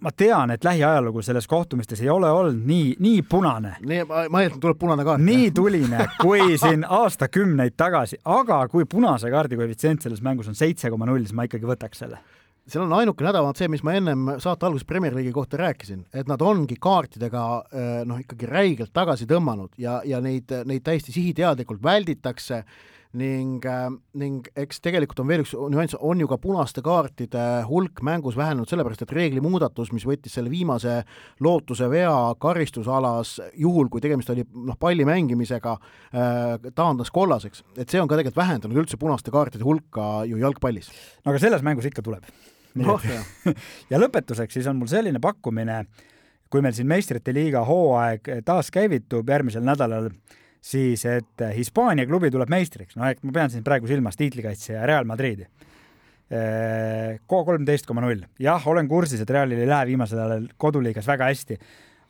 S2: ma tean, et lähiajalugu selles kohtumistes ei ole olnud nii, nii punane.
S1: nii, ma eeldan, tuleb punane kaart.
S2: nii tuline kui siin aastakümneid tagasi, aga kui punase kaardi koefitsient selles mängus on seitse koma null, siis ma ikkagi võtaks selle
S1: seal on ainukene häda, vaat see, mis ma ennem saate alguses Premier League'i kohta rääkisin, et nad ongi kaartidega eh, noh, ikkagi räigelt tagasi tõmmanud ja, ja neid, neid täiesti sihiteadlikult välditakse ning, eh, ning eks tegelikult on veel üks nüanss, on ju ka punaste kaartide hulk mängus vähenenud sellepärast, et reeglimuudatus, mis võttis selle viimase lootuse vea karistusalas, juhul kui tegemist oli noh, palli mängimisega, eh, taandas kollaseks, et see on ka tegelikult vähendanud üldse punaste kaartide hulka ju jalgpallis.
S2: no aga selles mängus ikka tuleb
S1: noh,
S2: ja lõpetuseks siis on mul selline pakkumine, kui meil siin meistrite liiga hooaeg taaskäivitub järgmisel nädalal, siis et Hispaania klubi tuleb meistriks, no ehk ma pean siin praegu silmas tiitlikaitsja Real Madridi. K kolmteist koma null, jah, olen kursis, et Realil ei lähe viimasel ajal koduliigas väga hästi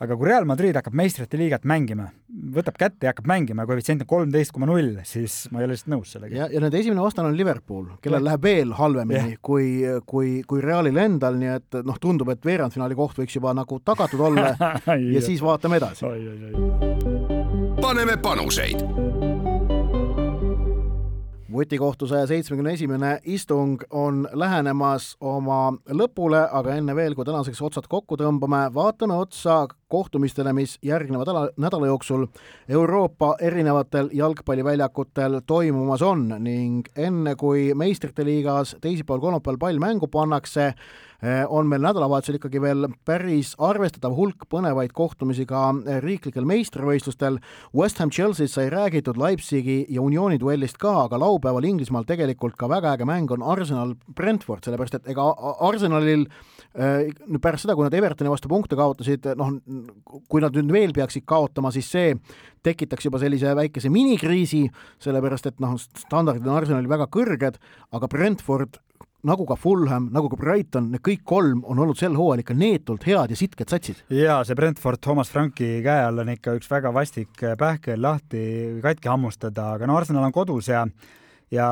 S2: aga kui Real Madrid hakkab meistrite liigat mängima, võtab kätte ja hakkab mängima ja koefitsient on kolmteist koma null, siis ma ei ole lihtsalt nõus sellega.
S1: ja, ja nende esimene vastane on Liverpool, kellel ja. läheb veel halvemini ja. kui, kui, kui Realil endal, nii et noh, tundub, et veerandfinaali koht võiks juba nagu tagatud olla ja siis vaatame edasi.
S3: paneme panuseid
S1: vutikohtu saja seitsmekümne esimene istung on lähenemas oma lõpule, aga enne veel, kui tänaseks otsad kokku tõmbame, vaatame otsa kohtumistele, mis järgneva nädala, nädala jooksul Euroopa erinevatel jalgpalliväljakutel toimumas on ning enne, kui meistrite liigas teisipäeval-kolmapäeval pall mängu pannakse, Eh, on meil nädalavahetusel ikkagi veel päris arvestatav hulk põnevaid kohtumisi ka eh, riiklikel meistrivõistlustel. West Ham Chelsea's sai räägitud Leipzigi ja Unioni duellist ka, aga laupäeval Inglismaal tegelikult ka väga äge mäng on Arsenal Brentford, sellepärast et ega Arsenalil eh, nüüd pärast seda, kui nad Evertoni vastu punkte kaotasid, noh, kui nad nüüd veel peaksid kaotama, siis see tekitaks juba sellise väikese minikriisi, sellepärast et noh, standardid on Arsenalil väga kõrged, aga Brentford nagu ka Fulham, nagu ka Brighton, need kõik kolm on olnud sel hooajal ikka neetult head ja sitked satsid.
S2: ja see Brentford Thomas Franki käe all on ikka üks väga vastik pähkel lahti katki hammustada, aga no Arsenal on kodus ja ja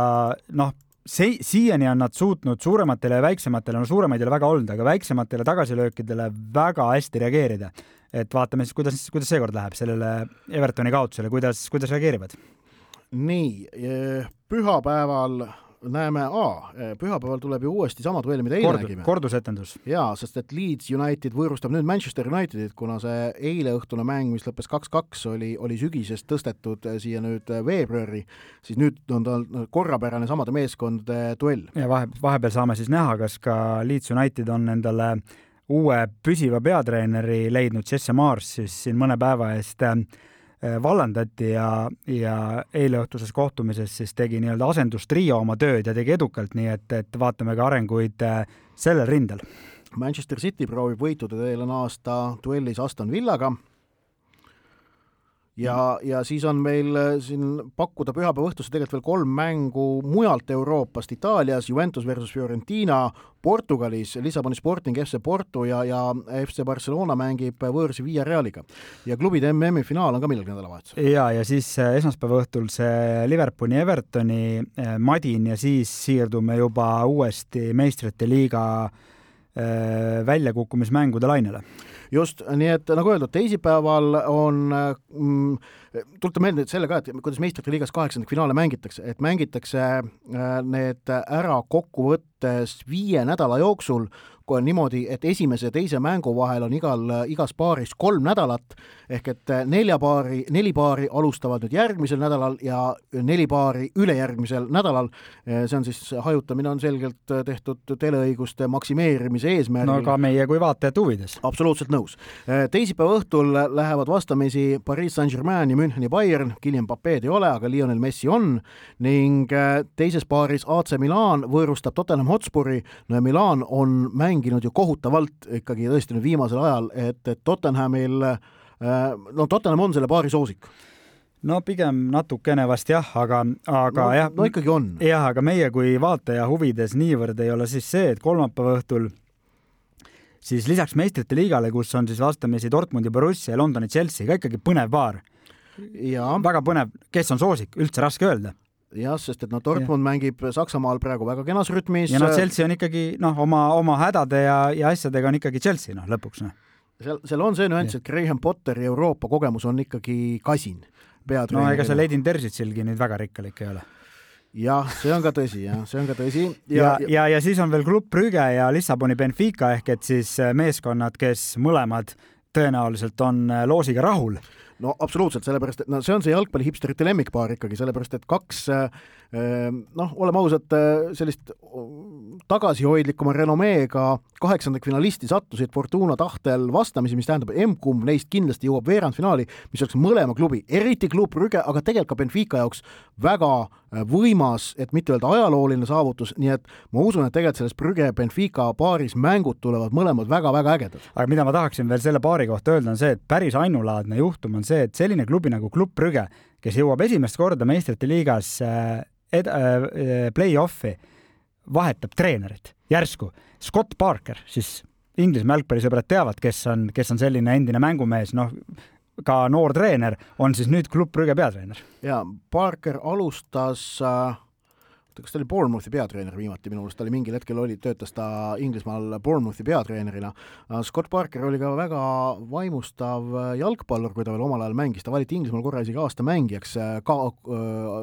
S2: noh, see, siiani on nad suutnud suurematele ja väiksematele, no suuremaid ei ole väga olnud, aga väiksematele tagasilöökidele väga hästi reageerida. et vaatame siis, kuidas, kuidas seekord läheb sellele Evertoni kaotusele, kuidas, kuidas reageerivad?
S1: nii, pühapäeval näeme, pühapäeval tuleb ju uuesti sama duell, mida eile Kord, nägime.
S2: kordusetendus.
S1: jaa, sest et Leeds United võõrustab nüüd Manchester Unitedit, kuna see eileõhtune mäng, mis lõppes kaks-kaks, oli, oli sügisest tõstetud eh, siia nüüd eh, veebruari, siis nüüd on tal korrapärane samade meeskondade duell.
S2: ja vahe, vahepeal saame siis näha, kas ka Leeds United on endale uue püsiva peatreeneri leidnud, Jesse Mars siis siin mõne päeva eest Äh, vallandati ja, ja eileõhtuses kohtumises siis tegi nii-öelda asendustrio oma tööd ja tegi edukalt, nii et, et vaatame ka arenguid äh, sellel rindel.
S1: Manchester City proovib võitude teel naasta duellis Aston Villaga ja, ja siis on meil äh, siin pakkuda pühapäeva õhtusse tegelikult veel kolm mängu mujalt Euroopast, Itaalias Juventus versus Fiorentina, Portugalis Lissaboni Sporting FC Porto ja, ja FC Barcelona mängib võõrsi Via Realiga. ja klubide MM-i finaal on ka millalgi nädalavahetusel.
S2: ja, ja siis äh, esmaspäeva õhtul see Liverpooli, Evertoni äh, madin ja siis siirdume juba uuesti meistrite liiga väljakukkumismängude lainele
S1: just, nii et nagu öeldud, teisipäeval on mm, tuletan meelde selle ka, et kuidas meistrite liigas kaheksandikfinaale mängitakse, et mängitakse äh, need ära kokkuvõttes viie nädala jooksul kui on niimoodi, et esimese ja teise mängu vahel on igal, igas paaris kolm nädalat, ehk et nelja paari, neli paari alustavad nüüd järgmisel nädalal ja neli paari ülejärgmisel nädalal. see on siis, hajutamine on selgelt tehtud teleõiguste maksimeerimise eesmärgil.
S2: no ka meie kui vaatajate huvides.
S1: absoluutselt nõus. teisipäeva õhtul lähevad vastamisi Pariis Saint-Germain ja Müncheni Bayern, Kylian Mbappé'd ei ole, aga Lionel Messi on ning teises paaris AC Milan võõrustab Tottenham Hotspuri, no ja Milan on mänginud mänginud ju kohutavalt ikkagi tõesti nüüd viimasel ajal, et, et Tottenhamil äh, no Tottenham on selle paari soosik
S2: no pigem natukene vast jah, aga, aga
S1: no,
S2: jah.
S1: no ikkagi on.
S2: jah, aga meie kui vaataja huvides niivõrd ei ole siis see, et kolmapäeva õhtul siis lisaks meistrite liigale, kus on siis vastamisi Dortmundi Borussia ja Londoni Chelsea ka ikkagi põnev paar. Väga põnev, kes on soosik, üldse raske öelda
S1: jah, sest et noh, Dortmund ja. mängib Saksamaal praegu väga kenas rütmis.
S2: ja noh, Chelsea on ikkagi noh, oma, oma hädade ja, ja asjadega on ikkagi Chelsea noh, lõpuks noh.
S1: seal, seal on see nüanss, et Graham Potteri Euroopa kogemus on ikkagi kasin.
S2: no ega see Leidin Terzitsilgi nüüd väga rikkalik ei ole
S1: jah, see on ka tõsi, jah, see on ka tõsi.
S2: ja, ja, ja, ja siis on veel Klubb Brügge ja Lissaboni Benfica ehk et siis meeskonnad, kes mõlemad tõenäoliselt on loosiga rahul
S1: no absoluutselt, sellepärast et no see on see jalgpallihipsterite lemmikpaar ikkagi, sellepärast et kaks äh, noh, oleme ausad, äh, sellist tagasihoidlikuma renomeega kaheksandikfinalisti sattusid Fortuna tahtel vastamisi, mis tähendab, emb-kumb neist kindlasti jõuab veerandfinaali, mis oleks mõlema klubi, eriti klubb Brügge, aga tegelikult ka Benfica jaoks väga äh, võimas, et mitte öelda ajalooline saavutus, nii et ma usun, et tegelikult selles Brügge-Benfica paaris mängud tulevad mõlemad väga-väga ägedad.
S2: aga mida ma tahaksin veel selle paari kohta öelda, on see, et päris ainulaadne juhtum on see, et selline klubi nagu Klubb Brügge, kes jõuab esimest korda meistrite liigas äh, ed- äh,, play-off'i vahetab treenerit järsku. Scott Parker, siis Inglismaa jalgpallisõbrad teavad, kes on, kes on selline endine mängumees, noh, ka noor treener, on siis nüüd klubb Brügge peatreener.
S1: ja Parker alustas äh, kas ta oli Bournemouthi peatreener viimati minu meelest, ta oli mingil hetkel oli, töötas ta Inglismaal Bournemouthi peatreenerina. Scott Parker oli ka väga vaimustav jalgpallur, kui ta veel omal ajal mängis, ta valiti Inglismaal korra isegi aasta mängijaks ka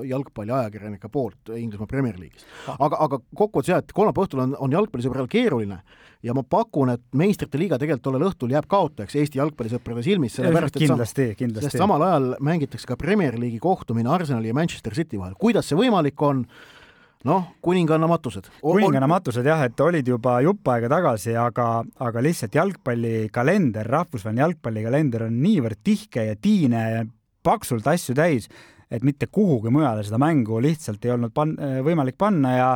S1: jalgpalliajakirjanike poolt Inglismaa Premier League'is. aga, aga kokkuvõttes jah, et kolmapäeva õhtul on, on jalgpallisõbral keeruline ja ma pakun, et meistrite liiga tegelikult tollel õhtul jääb kaotajaks Eesti jalgpallisõprade silmis, sellepärast et
S2: kindlasti, kindlasti.
S1: sest samal ajal mängitakse ka Premier League'i kohtumine Arsenali ja Manchester City vahel, kuidas see võimalik on, noh, kuninganna matused.
S2: kuninganna matused jah, et olid juba jupp aega tagasi, aga, aga lihtsalt jalgpallikalender, rahvusvaheline jalgpallikalender on niivõrd tihke ja tiine ja paksult asju täis, et mitte kuhugi mujale seda mängu lihtsalt ei olnud pan-, võimalik panna ja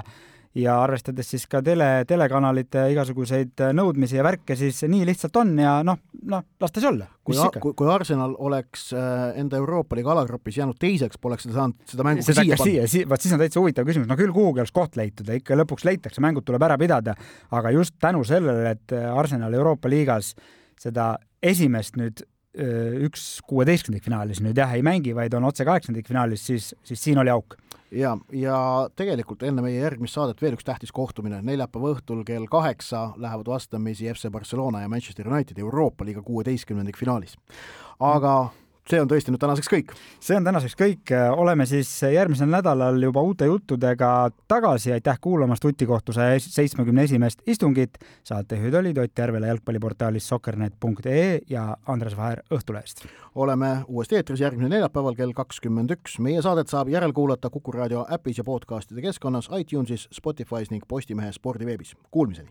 S2: ja arvestades siis ka tele, telekanalite igasuguseid nõudmisi ja värke, siis nii lihtsalt on ja noh, noh, las ta siis olla.
S1: kui, kui, kui Arsenal oleks äh, enda Euroopa liiga alagrupis jäänud teiseks, poleks seda saanud, seda mängu seda siia
S2: panna. Si vaat siis on täitsa huvitav küsimus, no küll kuhugi oleks koht leitud ja ikka lõpuks leitakse, mängud tuleb ära pidada, aga just tänu sellele, et Arsenal Euroopa liigas seda esimest nüüd üks kuueteistkümnendikfinaalis nüüd jah ei mängi, vaid on otse kaheksandikfinaalis, siis, siis siin oli auk
S1: ja, ja tegelikult enne meie järgmist saadet veel üks tähtis kohtumine, neljapäeva õhtul kell kaheksa lähevad vastamisi FC Barcelona ja Manchester United Euroopa liiga kuueteistkümnendikfinaalis. aga mm see on tõesti nüüd tänaseks kõik.
S2: see on tänaseks kõik, oleme siis järgmisel nädalal juba uute juttudega tagasi, aitäh kuulamast Utikohtu saja seitsmekümne esimest istungit. saatejuhid olid Ott Järvela jalgpalliportaalis soccernet.ee ja Andres Vaher Õhtulehest.
S1: oleme uuesti eetris järgmisel neljapäeval kell kakskümmend üks. meie saadet saab järelkuulata Kuku raadio äpis ja podcastide keskkonnas iTunesis, Spotify's ning Postimehe spordiveebis. Kuulmiseni!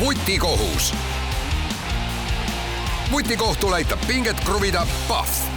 S3: vutikohus vutikohtul aitab pinget kruvida Pahv